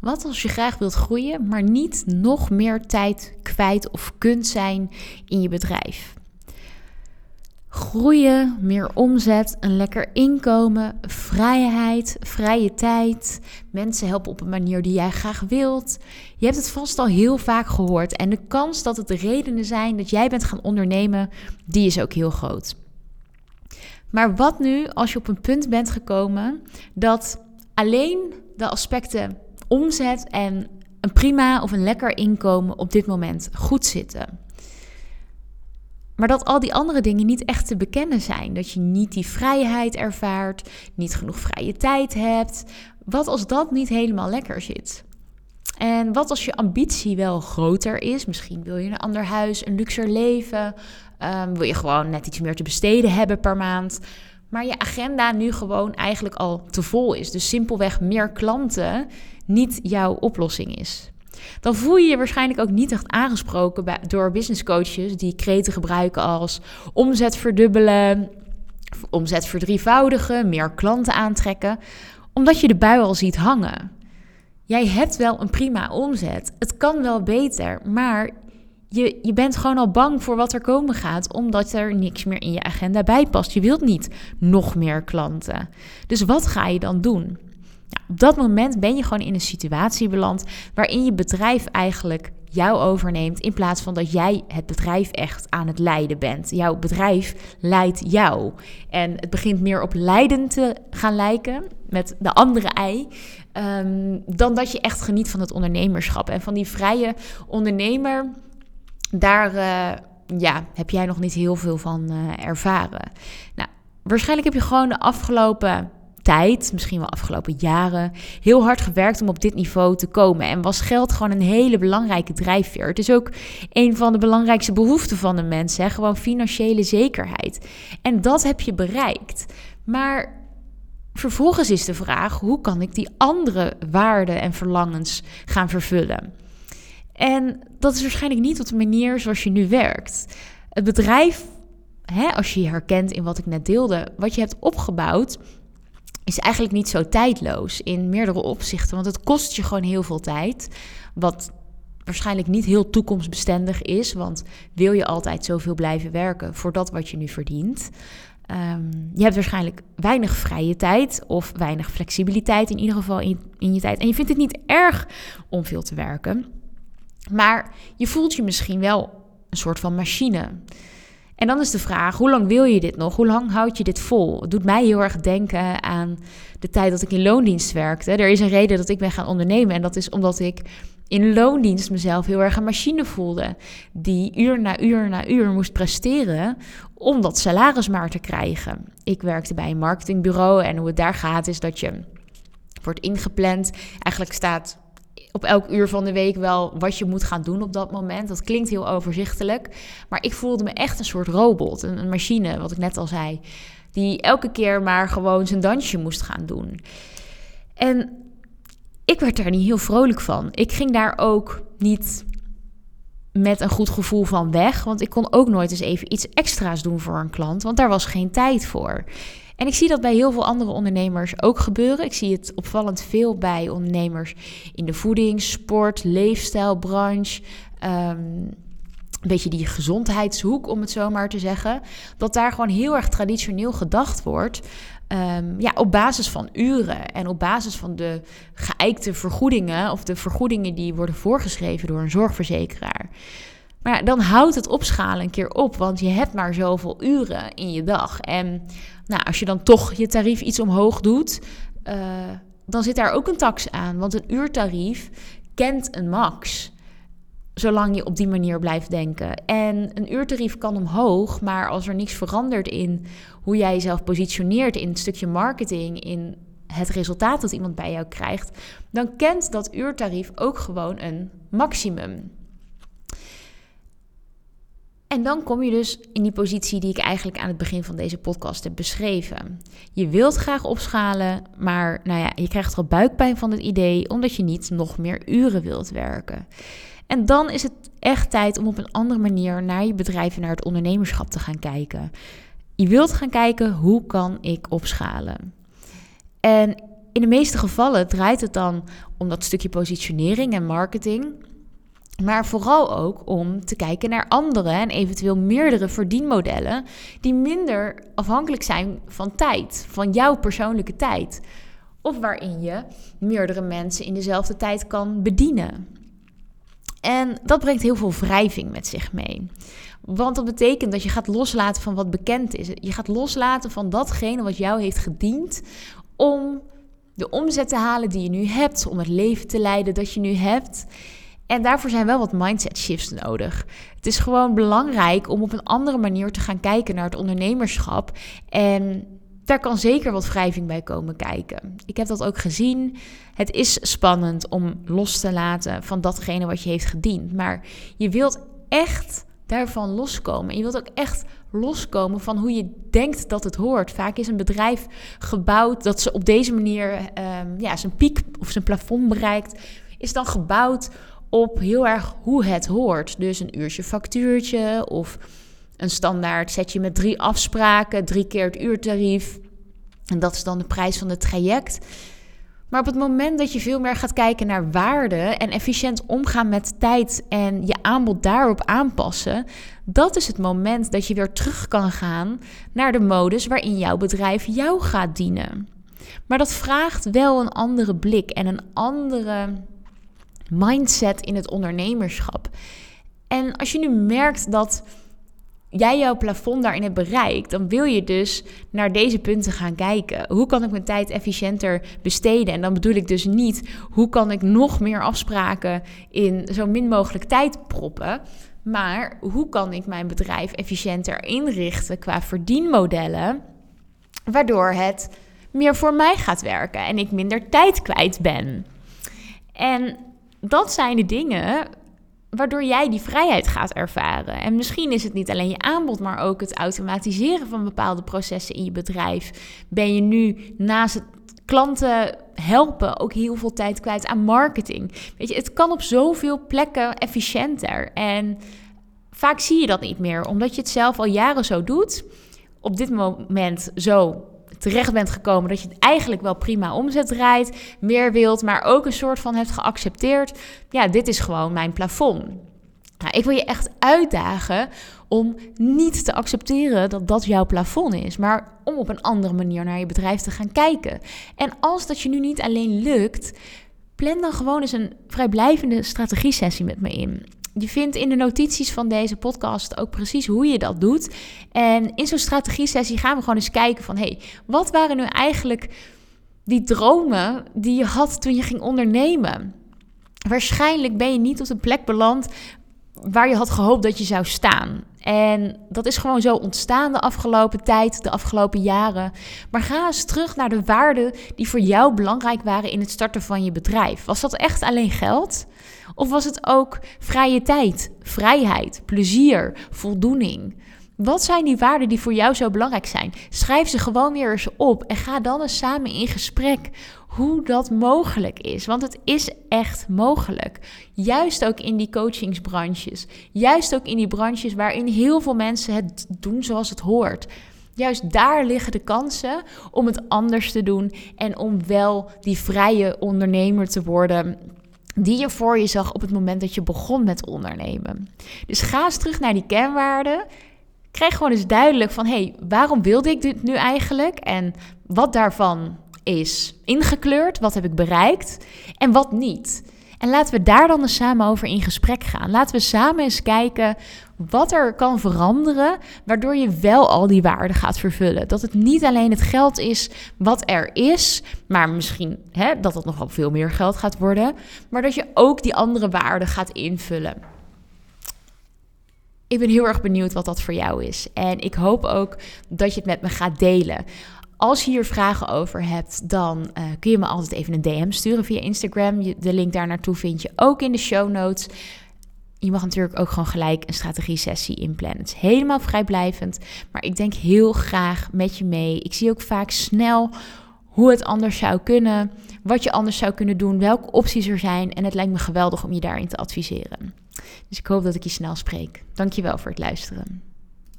Wat als je graag wilt groeien, maar niet nog meer tijd kwijt of kunt zijn in je bedrijf? Groeien, meer omzet, een lekker inkomen, vrijheid, vrije tijd, mensen helpen op een manier die jij graag wilt. Je hebt het vast al heel vaak gehoord en de kans dat het de redenen zijn dat jij bent gaan ondernemen, die is ook heel groot. Maar wat nu als je op een punt bent gekomen dat alleen de aspecten omzet en een prima of een lekker inkomen op dit moment goed zitten? Maar dat al die andere dingen niet echt te bekennen zijn. Dat je niet die vrijheid ervaart, niet genoeg vrije tijd hebt. Wat als dat niet helemaal lekker zit? En wat als je ambitie wel groter is? Misschien wil je een ander huis, een luxer leven. Um, wil je gewoon net iets meer te besteden hebben per maand. Maar je agenda nu gewoon eigenlijk al te vol is. Dus simpelweg meer klanten niet jouw oplossing is dan voel je je waarschijnlijk ook niet echt aangesproken door business coaches die kreten gebruiken als omzet verdubbelen, omzet verdrievoudigen, meer klanten aantrekken, omdat je de bui al ziet hangen. Jij hebt wel een prima omzet. Het kan wel beter, maar je, je bent gewoon al bang voor wat er komen gaat, omdat er niks meer in je agenda bij past. Je wilt niet nog meer klanten. Dus wat ga je dan doen? op dat moment ben je gewoon in een situatie beland waarin je bedrijf eigenlijk jou overneemt in plaats van dat jij het bedrijf echt aan het leiden bent. Jouw bedrijf leidt jou. En het begint meer op leiden te gaan lijken met de andere ei, ehm, dan dat je echt geniet van het ondernemerschap en van die vrije ondernemer. Daar uh, ja, heb jij nog niet heel veel van uh, ervaren. Nou, waarschijnlijk heb je gewoon de afgelopen tijd, misschien wel afgelopen jaren, heel hard gewerkt om op dit niveau te komen. En was geld gewoon een hele belangrijke drijfveer. Het is ook een van de belangrijkste behoeften van de mensen, hè? gewoon financiële zekerheid. En dat heb je bereikt. Maar vervolgens is de vraag: hoe kan ik die andere waarden en verlangens gaan vervullen? En dat is waarschijnlijk niet op de manier zoals je nu werkt. Het bedrijf, hè, als je je herkent in wat ik net deelde, wat je hebt opgebouwd, is eigenlijk niet zo tijdloos in meerdere opzichten. Want het kost je gewoon heel veel tijd. Wat waarschijnlijk niet heel toekomstbestendig is. Want wil je altijd zoveel blijven werken voor dat wat je nu verdient? Um, je hebt waarschijnlijk weinig vrije tijd of weinig flexibiliteit in ieder geval in, in je tijd. En je vindt het niet erg om veel te werken. Maar je voelt je misschien wel een soort van machine. En dan is de vraag, hoe lang wil je dit nog? Hoe lang houd je dit vol? Het doet mij heel erg denken aan de tijd dat ik in loondienst werkte. Er is een reden dat ik ben gaan ondernemen en dat is omdat ik in loondienst mezelf heel erg een machine voelde. Die uur na uur na uur moest presteren om dat salaris maar te krijgen. Ik werkte bij een marketingbureau en hoe het daar gaat is dat je wordt ingepland. Eigenlijk staat op elk uur van de week wel wat je moet gaan doen op dat moment. Dat klinkt heel overzichtelijk. Maar ik voelde me echt een soort robot, een, machine, wat ik net al zei. Die elke keer maar gewoon zijn dansje moest gaan doen. En ik werd daar niet heel vrolijk van. Ik ging daar ook niet met een goed gevoel van weg. Want ik kon ook nooit eens even iets extra's doen voor een klant. Want daar was geen tijd voor. En ik zie dat bij heel veel andere ondernemers ook gebeuren. Ik zie het opvallend veel bij ondernemers in de voeding, sport, leefstijlbranche. Um, een beetje die gezondheidshoek, om het zo maar te zeggen. Dat daar gewoon heel erg traditioneel gedacht wordt. Um, ja, op basis van uren en op basis van de geëikte vergoedingen of de vergoedingen die worden voorgeschreven door een zorgverzekeraar. Maar dan houdt het opschalen een keer op, want je hebt maar zoveel uren in je dag. En nou, als je dan toch je tarief iets omhoog doet, uh, dan zit daar ook een tax aan. Want een uurtarief kent een max. Zolang je op die manier blijft denken. En een uurtarief kan omhoog, maar als er niks verandert in hoe jij jezelf positioneert in het stukje marketing, in het resultaat dat iemand bij jou krijgt, dan kent dat uurtarief ook gewoon een maximum. En dan kom je dus in die positie die ik eigenlijk aan het begin van deze podcast heb beschreven. Je wilt graag opschalen, maar nou ja, je krijgt er buikpijn van het idee omdat je niet nog meer uren wilt werken. En dan is het echt tijd om op een andere manier naar je bedrijf en naar het ondernemerschap te gaan kijken. Je wilt gaan kijken hoe kan ik opschalen. En In de meeste gevallen draait het dan om dat stukje positionering en marketing. Maar vooral ook om te kijken naar andere en eventueel meerdere verdienmodellen die minder afhankelijk zijn van tijd, van jouw persoonlijke tijd. Of waarin je meerdere mensen in dezelfde tijd kan bedienen. En dat brengt heel veel wrijving met zich mee. Want dat betekent dat je gaat loslaten van wat bekend is. Je gaat loslaten van datgene wat jou heeft gediend om de omzet te halen die je nu hebt, om het leven te leiden dat je nu hebt. En daarvoor zijn wel wat mindset shifts nodig. Het is gewoon belangrijk om op een andere manier te gaan kijken naar het ondernemerschap. En daar kan zeker wat wrijving bij komen kijken. Ik heb dat ook gezien. Het is spannend om los te laten van datgene wat je heeft gediend. Maar je wilt echt daarvan loskomen. En je wilt ook echt loskomen van hoe je denkt dat het hoort. Vaak is een bedrijf gebouwd dat ze op deze manier um, ja, zijn piek of zijn plafond bereikt. Is dan gebouwd op heel erg hoe het hoort. Dus een uurtje factuurtje of een standaard setje met drie afspraken, drie keer het uurtarief. En dat is dan de prijs van het traject. Maar op het moment dat je veel meer gaat kijken naar waarde en efficiënt omgaan met tijd en je aanbod daarop aanpassen, dat is het moment dat je weer terug kan gaan naar de modus waarin jouw bedrijf jou gaat dienen. Maar dat vraagt wel een andere blik en een andere mindset in het ondernemerschap. En als je nu merkt dat jij jouw plafond daarin hebt bereikt, dan wil je dus naar deze punten gaan kijken. Hoe kan ik mijn tijd efficiënter besteden? En dan bedoel ik dus niet hoe kan ik nog meer afspraken in zo min mogelijk tijd proppen. Maar hoe kan ik mijn bedrijf efficiënter inrichten qua verdienmodellen, waardoor het meer voor mij gaat werken en ik minder tijd kwijt ben. En dat zijn de dingen waardoor jij die vrijheid gaat ervaren. En misschien is het niet alleen je aanbod, maar ook het automatiseren van bepaalde processen in je bedrijf. Ben je nu naast het klanten helpen ook heel veel tijd kwijt aan marketing. Weet je, het kan op zoveel plekken efficiënter. En vaak zie je dat niet meer, omdat je het zelf al jaren zo doet. Op dit moment zo terecht bent gekomen dat je het eigenlijk wel prima omzet draait, meer wilt, maar ook een soort van hebt geaccepteerd. Ja, dit is gewoon mijn plafond. Nou, ik wil je echt uitdagen om niet te accepteren dat dat jouw plafond is, maar om op een andere manier naar je bedrijf te gaan kijken. En als dat je nu niet alleen lukt, plan dan gewoon eens een vrijblijvende strategie-sessie met me in. Je vindt in de notities van deze podcast ook precies hoe je dat doet. En in zo'n strategie-sessie gaan we gewoon eens kijken van... hey, wat waren nu eigenlijk die dromen die je had toen je ging ondernemen? Waarschijnlijk ben je niet op de plek beland waar je had gehoopt dat je zou staan. En dat is gewoon zo ontstaan de afgelopen tijd, de afgelopen jaren. Maar ga eens terug naar de waarden die voor jou belangrijk waren in het starten van je bedrijf. Was dat echt alleen geld? Of was het ook vrije tijd, vrijheid, plezier, voldoening? Wat zijn die waarden die voor jou zo belangrijk zijn? Schrijf ze gewoon weer eens op en ga dan eens samen in gesprek hoe dat mogelijk is. Want het is echt mogelijk. Juist ook in die coachingsbranches. Juist ook in die branches waarin heel veel mensen het doen zoals het hoort. Juist daar liggen de kansen om het anders te doen en om wel die vrije ondernemer te worden die je voor je zag op het moment dat je begon met ondernemen. Dus ga eens terug naar die kernwaarden. Krijg gewoon eens duidelijk van, hé, hey, waarom wilde ik dit nu eigenlijk? En wat daarvan is ingekleurd, wat heb ik bereikt en wat niet. En laten we daar dan eens samen over in gesprek gaan. Laten we samen eens kijken wat er kan veranderen, waardoor je wel al die waarden gaat vervullen. Dat het niet alleen het geld is wat er is, maar misschien hè, dat het nog wel veel meer geld gaat worden, maar dat je ook die andere waarden gaat invullen. Ik ben heel erg benieuwd wat dat voor jou is. En ik hoop ook dat je het met me gaat delen. Als je hier vragen over hebt, dan uh, kun je me altijd even een DM sturen via Instagram. De link daar naartoe vind je ook in de show notes. Je mag natuurlijk ook gewoon gelijk een strategie-sessie inplannen. Het is helemaal vrijblijvend, maar ik denk heel graag met je mee. Ik zie ook vaak snel hoe het anders zou kunnen, wat je anders zou kunnen doen, welke opties er zijn. En het lijkt me geweldig om je daarin te adviseren. Dus ik hoop dat ik je snel spreek. Dankjewel voor het luisteren.